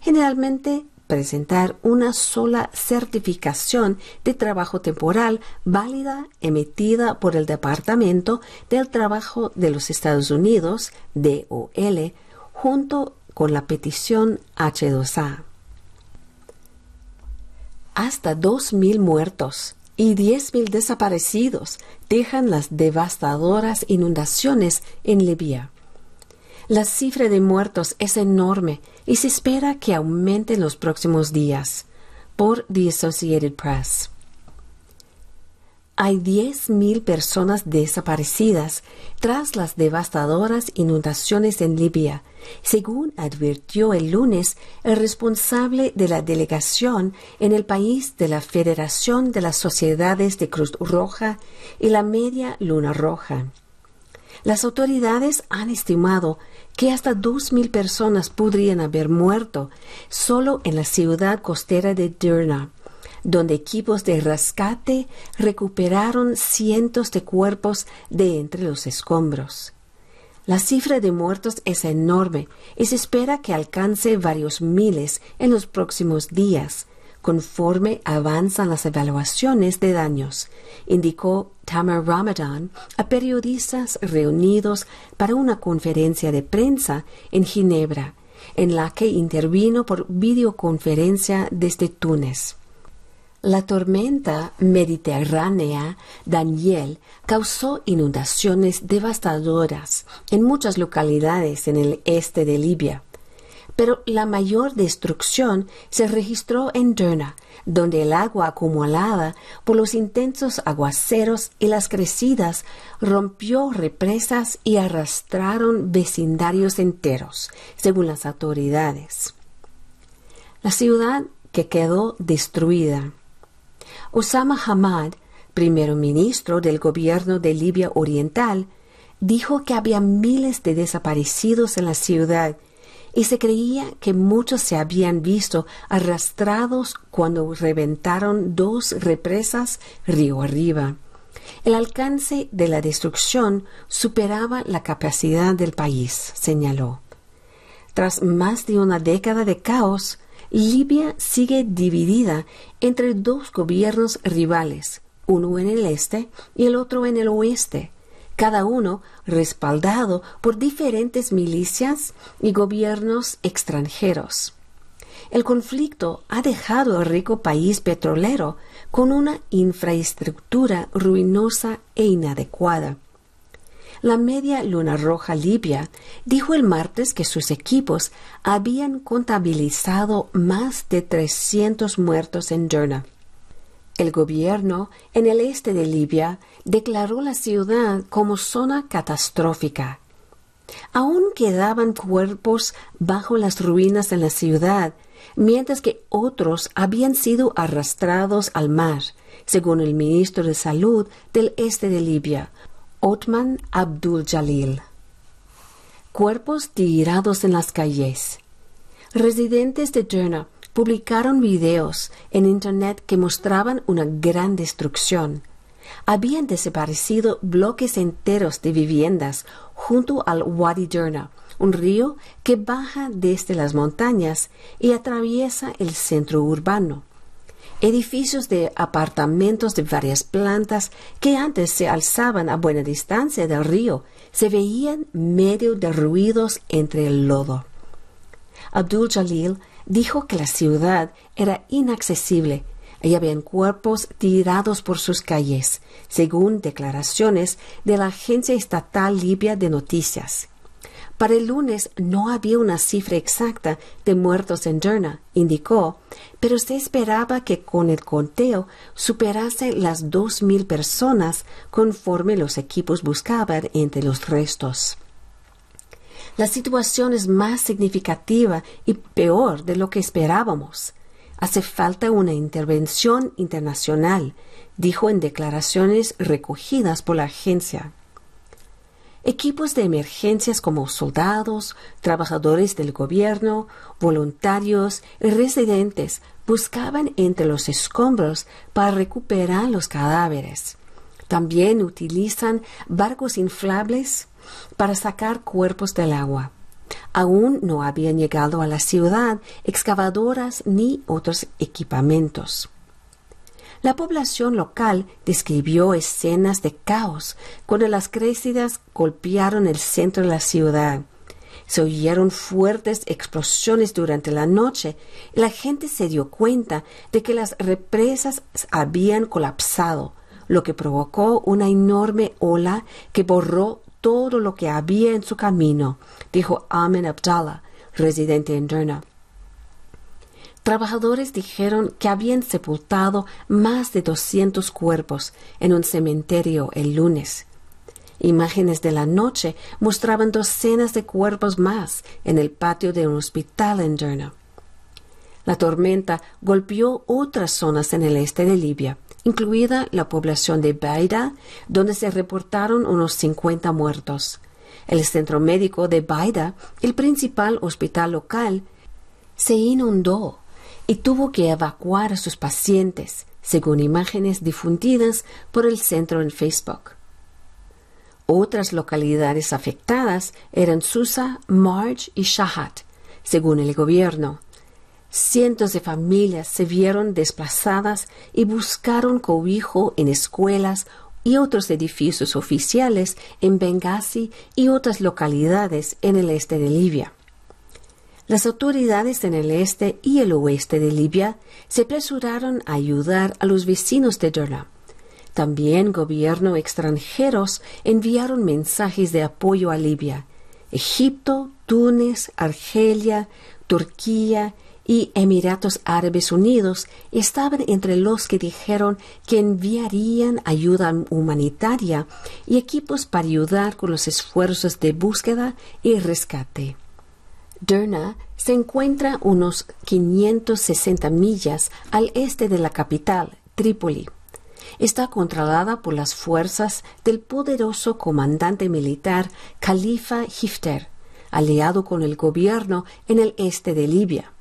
Generalmente, presentar una sola certificación de trabajo temporal válida emitida por el Departamento del Trabajo de los Estados Unidos, DOL, junto con la petición H2A hasta 2.000 muertos y 10.000 desaparecidos dejan las devastadoras inundaciones en Libia. La cifra de muertos es enorme y se espera que aumente en los próximos días. Por The Associated Press. Hay 10.000 personas desaparecidas tras las devastadoras inundaciones en Libia, según advirtió el lunes el responsable de la delegación en el país de la Federación de las Sociedades de Cruz Roja y la Media Luna Roja. Las autoridades han estimado que hasta 2.000 personas podrían haber muerto solo en la ciudad costera de Derna donde equipos de rescate recuperaron cientos de cuerpos de entre los escombros. La cifra de muertos es enorme y se espera que alcance varios miles en los próximos días, conforme avanzan las evaluaciones de daños, indicó Tamar Ramadan a periodistas reunidos para una conferencia de prensa en Ginebra, en la que intervino por videoconferencia desde Túnez. La tormenta mediterránea Daniel causó inundaciones devastadoras en muchas localidades en el este de Libia, pero la mayor destrucción se registró en Derna, donde el agua acumulada por los intensos aguaceros y las crecidas rompió represas y arrastraron vecindarios enteros, según las autoridades. La ciudad que quedó destruida Osama Hamad, primer ministro del gobierno de Libia Oriental, dijo que había miles de desaparecidos en la ciudad y se creía que muchos se habían visto arrastrados cuando reventaron dos represas río arriba. El alcance de la destrucción superaba la capacidad del país, señaló. Tras más de una década de caos, Libia sigue dividida entre dos gobiernos rivales, uno en el este y el otro en el oeste, cada uno respaldado por diferentes milicias y gobiernos extranjeros. El conflicto ha dejado al rico país petrolero con una infraestructura ruinosa e inadecuada la Media Luna Roja Libia dijo el martes que sus equipos habían contabilizado más de 300 muertos en Derna. El gobierno en el este de Libia declaró la ciudad como zona catastrófica. Aún quedaban cuerpos bajo las ruinas en la ciudad, mientras que otros habían sido arrastrados al mar, según el ministro de Salud del este de Libia, Otman Abdul Jalil. Cuerpos tirados en las calles. Residentes de Derna publicaron videos en Internet que mostraban una gran destrucción. Habían desaparecido bloques enteros de viviendas junto al Wadi Derna, un río que baja desde las montañas y atraviesa el centro urbano edificios de apartamentos de varias plantas que antes se alzaban a buena distancia del río se veían medio derruidos entre el lodo. Abdul Jalil dijo que la ciudad era inaccesible y habían cuerpos tirados por sus calles, según declaraciones de la Agencia Estatal Libia de Noticias. Para el lunes no había una cifra exacta de muertos en Derna, indicó, pero se esperaba que con el conteo superase las dos mil personas conforme los equipos buscaban entre los restos. La situación es más significativa y peor de lo que esperábamos. Hace falta una intervención internacional, dijo en declaraciones recogidas por la agencia. Equipos de emergencias como soldados, trabajadores del gobierno, voluntarios y residentes buscaban entre los escombros para recuperar los cadáveres. También utilizan barcos inflables para sacar cuerpos del agua. Aún no habían llegado a la ciudad excavadoras ni otros equipamientos. La población local describió escenas de caos cuando las crecidas golpearon el centro de la ciudad. Se oyeron fuertes explosiones durante la noche y la gente se dio cuenta de que las represas habían colapsado, lo que provocó una enorme ola que borró todo lo que había en su camino, dijo Amen Abdallah, residente en Derna. Trabajadores dijeron que habían sepultado más de 200 cuerpos en un cementerio el lunes. Imágenes de la noche mostraban docenas de cuerpos más en el patio de un hospital en Derna. La tormenta golpeó otras zonas en el este de Libia, incluida la población de Baida, donde se reportaron unos 50 muertos. El centro médico de Baida, el principal hospital local, se inundó y tuvo que evacuar a sus pacientes, según imágenes difundidas por el centro en Facebook. Otras localidades afectadas eran Susa, Marj y Shahat, según el gobierno. Cientos de familias se vieron desplazadas y buscaron cobijo en escuelas y otros edificios oficiales en Benghazi y otras localidades en el este de Libia. Las autoridades en el este y el oeste de Libia se apresuraron a ayudar a los vecinos de Derna. También gobiernos extranjeros enviaron mensajes de apoyo a Libia. Egipto, Túnez, Argelia, Turquía y Emiratos Árabes Unidos estaban entre los que dijeron que enviarían ayuda humanitaria y equipos para ayudar con los esfuerzos de búsqueda y rescate. Derna se encuentra unos 560 millas al este de la capital, Trípoli. Está controlada por las fuerzas del poderoso comandante militar Khalifa Hifter, aliado con el gobierno en el este de Libia.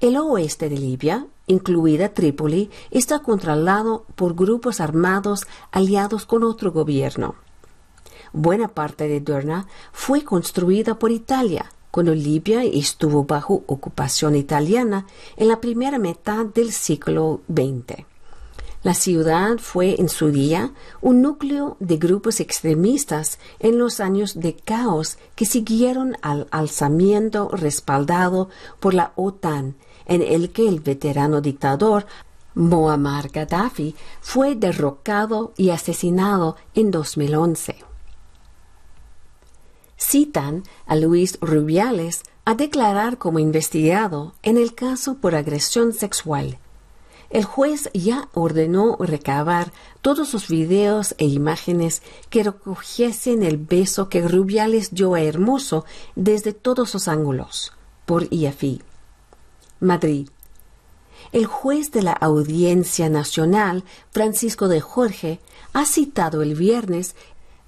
El oeste de Libia, incluida Trípoli, está controlado por grupos armados aliados con otro gobierno. Buena parte de Derna fue construida por Italia, cuando Libia estuvo bajo ocupación italiana en la primera mitad del siglo XX. La ciudad fue en su día un núcleo de grupos extremistas en los años de caos que siguieron al alzamiento respaldado por la OTAN, en el que el veterano dictador Muammar Gaddafi fue derrocado y asesinado en 2011 citan a Luis Rubiales a declarar como investigado en el caso por agresión sexual. El juez ya ordenó recabar todos los videos e imágenes que recogiesen el beso que Rubiales dio a Hermoso desde todos los ángulos, por IAFI. Madrid. El juez de la Audiencia Nacional, Francisco de Jorge, ha citado el viernes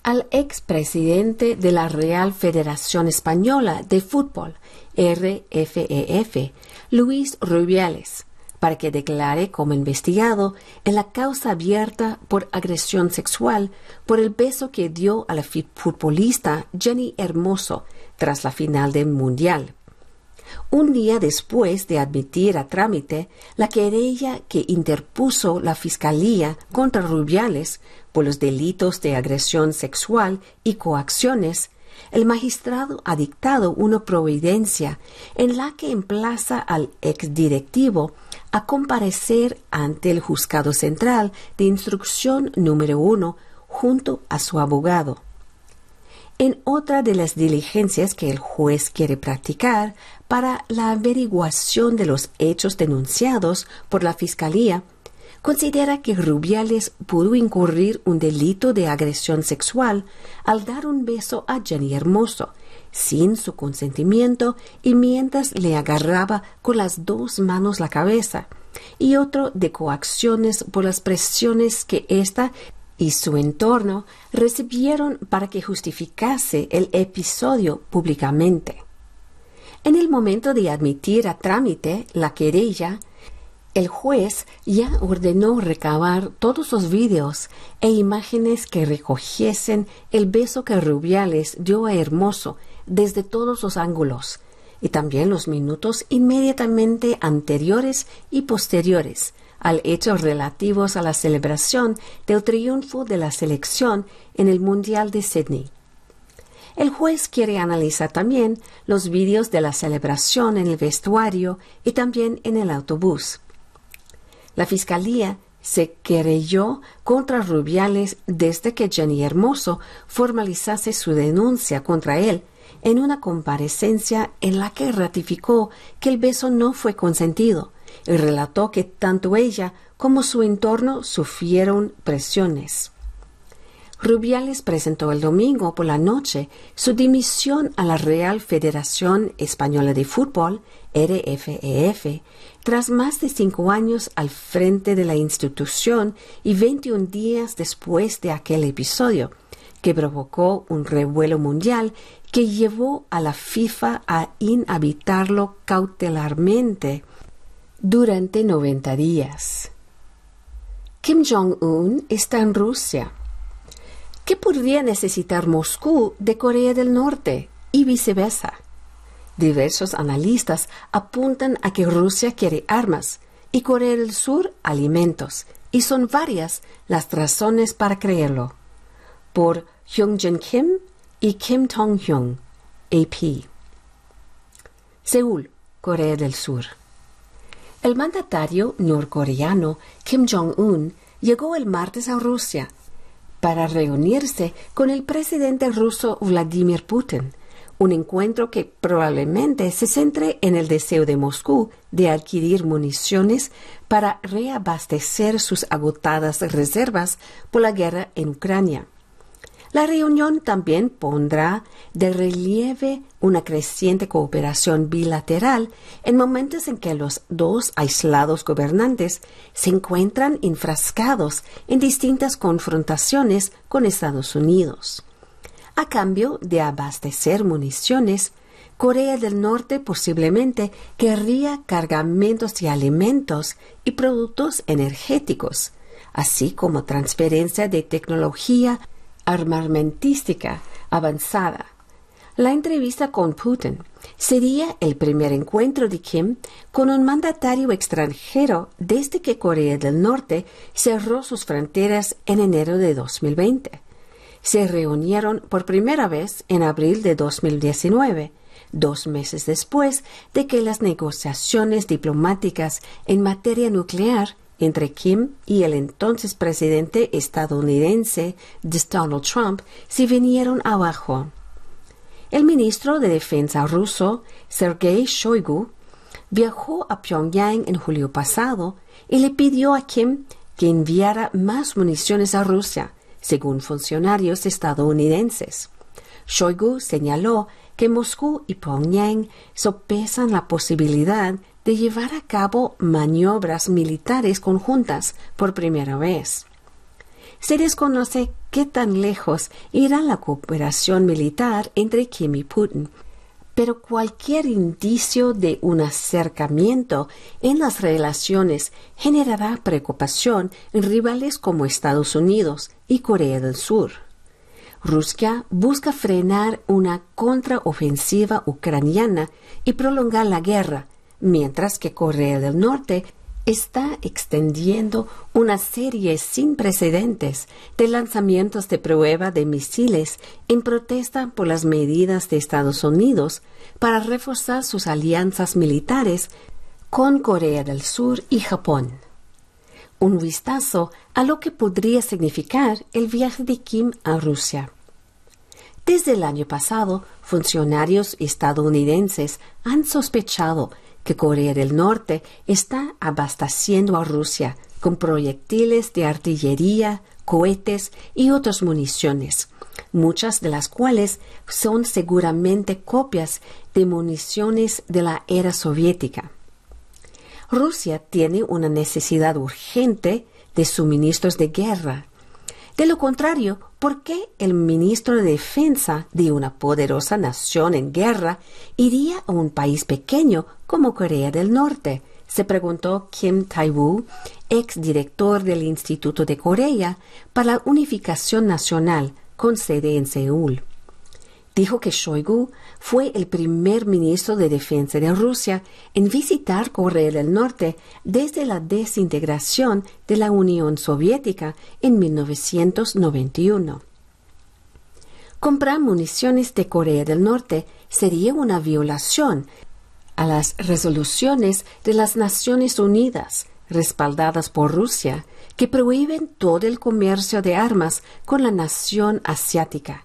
al expresidente de la Real Federación Española de Fútbol, RFEF, e Luis Rubiales, para que declare como investigado en la causa abierta por agresión sexual por el beso que dio a la futbolista Jenny Hermoso tras la final del Mundial. Un día después de admitir a trámite la querella que interpuso la Fiscalía contra Rubiales por los delitos de agresión sexual y coacciones, el magistrado ha dictado una providencia en la que emplaza al exdirectivo a comparecer ante el Juzgado Central de Instrucción número uno junto a su abogado. En otra de las diligencias que el juez quiere practicar para la averiguación de los hechos denunciados por la Fiscalía, considera que Rubiales pudo incurrir un delito de agresión sexual al dar un beso a Jenny Hermoso, sin su consentimiento y mientras le agarraba con las dos manos la cabeza, y otro de coacciones por las presiones que ésta y su entorno recibieron para que justificase el episodio públicamente. En el momento de admitir a trámite la querella, El juez ya ordenó recabar todos los vídeos e imágenes que recogiesen el beso que Rubiales dio a Hermoso desde todos los ángulos, y también los minutos inmediatamente anteriores y posteriores al hecho relativos a la celebración del triunfo de la selección en el Mundial de Sydney. El juez quiere analizar también los vídeos de la celebración en el vestuario y también en el autobús. La fiscalía se querelló contra Rubiales desde que Jenny Hermoso formalizase su denuncia contra él en una comparecencia en la que ratificó que el beso no fue consentido y relató que tanto ella como su entorno sufrieron presiones. Rubiales presentó el domingo por la noche su dimisión a la Real Federación Española de Fútbol, RFEF, tras más de cinco años al frente de la institución y 21 días después de aquel episodio, que provocó un revuelo mundial que llevó a la FIFA a inhabitarlo cautelarmente durante 90 días. Kim Jong-un está en Rusia. ¿Qué podría necesitar Moscú de Corea del Norte y viceversa? Diversos analistas apuntan a que Rusia quiere armas y Corea del Sur alimentos, y son varias las razones para creerlo. Por Hyunjin Kim y Kim Tong-hyun, AP. Seúl, Corea del Sur. El mandatario norcoreano Kim Jong-un llegó el martes a Rusia para reunirse con el presidente ruso Vladimir Putin un encuentro que probablemente se centre en el deseo de Moscú de adquirir municiones para reabastecer sus agotadas reservas por la guerra en Ucrania. La reunión también pondrá de relieve una creciente cooperación bilateral en momentos en que los dos aislados gobernantes se encuentran enfrascados en distintas confrontaciones con Estados Unidos. A cambio de abastecer municiones, Corea del Norte posiblemente querría cargamentos de alimentos y productos energéticos, así como transferencia de tecnología armamentística avanzada. La entrevista con Putin sería el primer encuentro de Kim con un mandatario extranjero desde que Corea del Norte cerró sus fronteras en enero de 2020 se reunieron por primera vez en abril de 2019, dos meses después de que las negociaciones diplomáticas en materia nuclear entre Kim y el entonces presidente estadounidense Donald Trump se vinieron abajo. El ministro de Defensa ruso, Sergei Shoigu, viajó a Pyongyang en julio pasado y le pidió a Kim que enviara más municiones a Rusia, según funcionarios estadounidenses. Shoigu señaló que Moscú y Pyongyang sopesan la posibilidad de llevar a cabo maniobras militares conjuntas por primera vez. Se desconoce qué tan lejos irá la cooperación militar entre Kim y Putin, pero cualquier indicio de un acercamiento en las relaciones generará preocupación en rivales como Estados Unidos y Corea del Sur. Rusia busca frenar una contraofensiva ucraniana y prolongar la guerra, mientras que Corea del Norte está extendiendo una serie sin precedentes de lanzamientos de prueba de misiles en protesta por las medidas de Estados Unidos para reforzar sus alianzas militares con Corea del Sur y Japón. Un vistazo a lo que podría significar el viaje de Kim a Rusia. Desde el año pasado, funcionarios estadounidenses han sospechado Corea del Norte está abasteciendo a Rusia con proyectiles de artillería, cohetes y otras municiones, muchas de las cuales son seguramente copias de municiones de la era soviética. Rusia tiene una necesidad urgente de suministros de guerra. De lo contrario, ¿por qué el ministro de Defensa de una poderosa nación en guerra iría a un país pequeño como Corea del Norte, se preguntó Kim Tai-woo, ex director del Instituto de Corea para la Unificación Nacional con sede en Seúl. Dijo que Shoigu fue el primer ministro de Defensa de Rusia en visitar Corea del Norte desde la desintegración de la Unión Soviética en 1991. Comprar municiones de Corea del Norte sería una violación a las resoluciones de las Naciones Unidas, respaldadas por Rusia, que prohíben todo el comercio de armas con la nación asiática.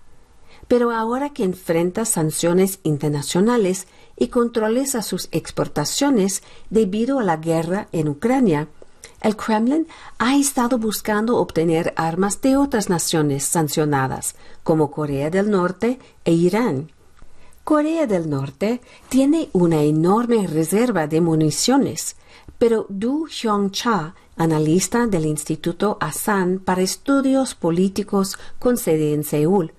Pero ahora que enfrenta sanciones internacionales y controles a sus exportaciones debido a la guerra en Ucrania, el Kremlin ha estado buscando obtener armas de otras naciones sancionadas, como Corea del Norte e Irán. Corea del Norte tiene una enorme reserva de municiones, pero Du Hyung-cha, analista del Instituto Asan para Estudios Políticos con sede en Seúl,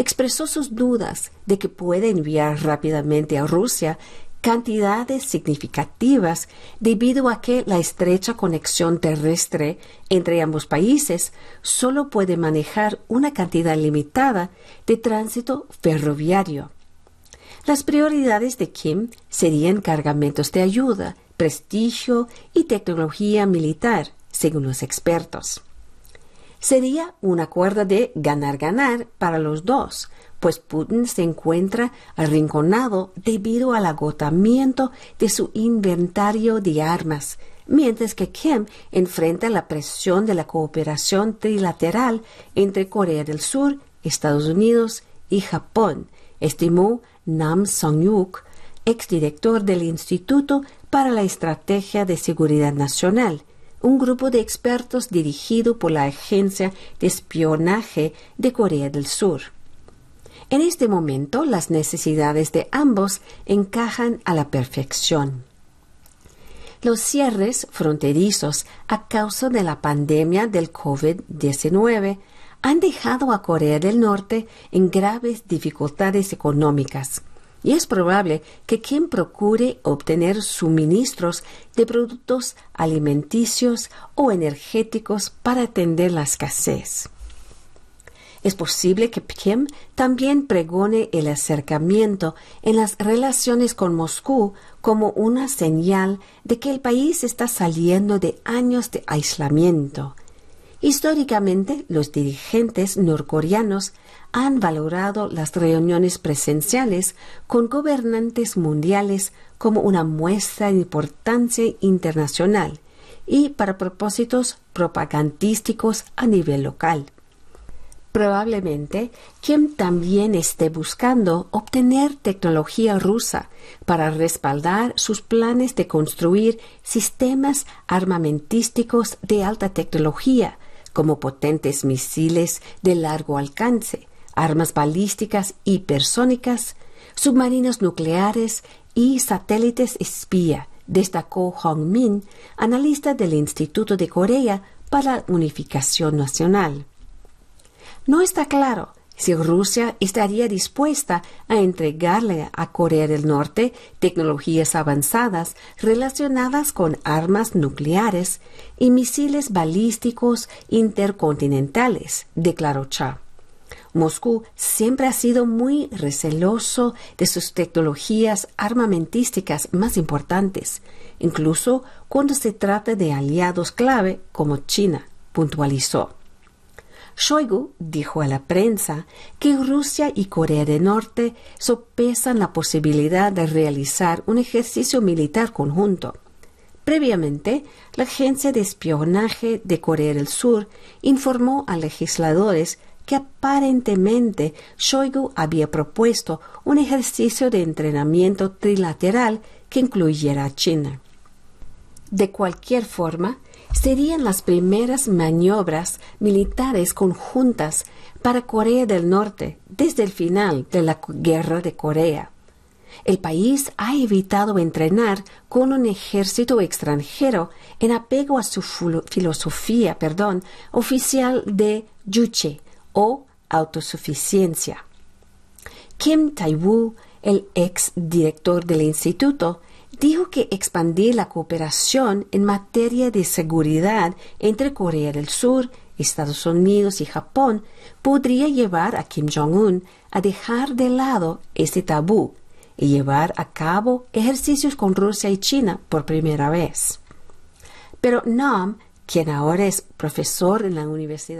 expresó sus dudas de que puede enviar rápidamente a Rusia cantidades significativas debido a que la estrecha conexión terrestre entre ambos países solo puede manejar una cantidad limitada de tránsito ferroviario. Las prioridades de Kim serían cargamentos de ayuda, prestigio y tecnología militar, según los expertos. Sería un acuerdo de ganar-ganar para los dos, pues Putin se encuentra arrinconado debido al agotamiento de su inventario de armas, mientras que Kim enfrenta la presión de la cooperación trilateral entre Corea del Sur, Estados Unidos y Japón, estimó Nam Song-yuk, exdirector del Instituto para la Estrategia de Seguridad Nacional, un grupo de expertos dirigido por la Agencia de Espionaje de Corea del Sur. En este momento, las necesidades de ambos encajan a la perfección. Los cierres fronterizos a causa de la pandemia del COVID-19 han dejado a Corea del Norte en graves dificultades económicas y es probable que quien procure obtener suministros de productos alimenticios o energéticos para atender la escasez. Es posible que Kim también pregone el acercamiento en las relaciones con Moscú como una señal de que el país está saliendo de años de aislamiento Históricamente, los dirigentes norcoreanos han valorado las reuniones presenciales con gobernantes mundiales como una muestra de importancia internacional y para propósitos propagandísticos a nivel local. Probablemente Kim también esté buscando obtener tecnología rusa para respaldar sus planes de construir sistemas armamentísticos de alta tecnología como potentes misiles de largo alcance, armas balísticas hipersónicas, submarinos nucleares y satélites espía, destacó Hong Min, analista del Instituto de Corea para la Unificación Nacional. No está claro si Rusia estaría dispuesta a entregarle a Corea del Norte tecnologías avanzadas relacionadas con armas nucleares y misiles balísticos intercontinentales, declaró Cha. Moscú siempre ha sido muy receloso de sus tecnologías armamentísticas más importantes, incluso cuando se trata de aliados clave como China, puntualizó. Shoigu dijo a la prensa que Rusia y Corea del Norte sopesan la posibilidad de realizar un ejercicio militar conjunto. Previamente, la Agencia de Espionaje de Corea del Sur informó a legisladores que aparentemente Shoigu había propuesto un ejercicio de entrenamiento trilateral que incluyera a China. De cualquier forma, serían las primeras maniobras militares conjuntas para Corea del Norte desde el final de la Guerra de Corea. El país ha evitado entrenar con un ejército extranjero en apego a su filosofía perdón, oficial de yuche o autosuficiencia. Kim Tai-woo, el ex director del instituto, dijo que expandir la cooperación en materia de seguridad entre Corea del Sur, Estados Unidos y Japón podría llevar a Kim Jong-un a dejar de lado este tabú y llevar a cabo ejercicios con Rusia y China por primera vez. Pero Nam, quien ahora es profesor en la Universidad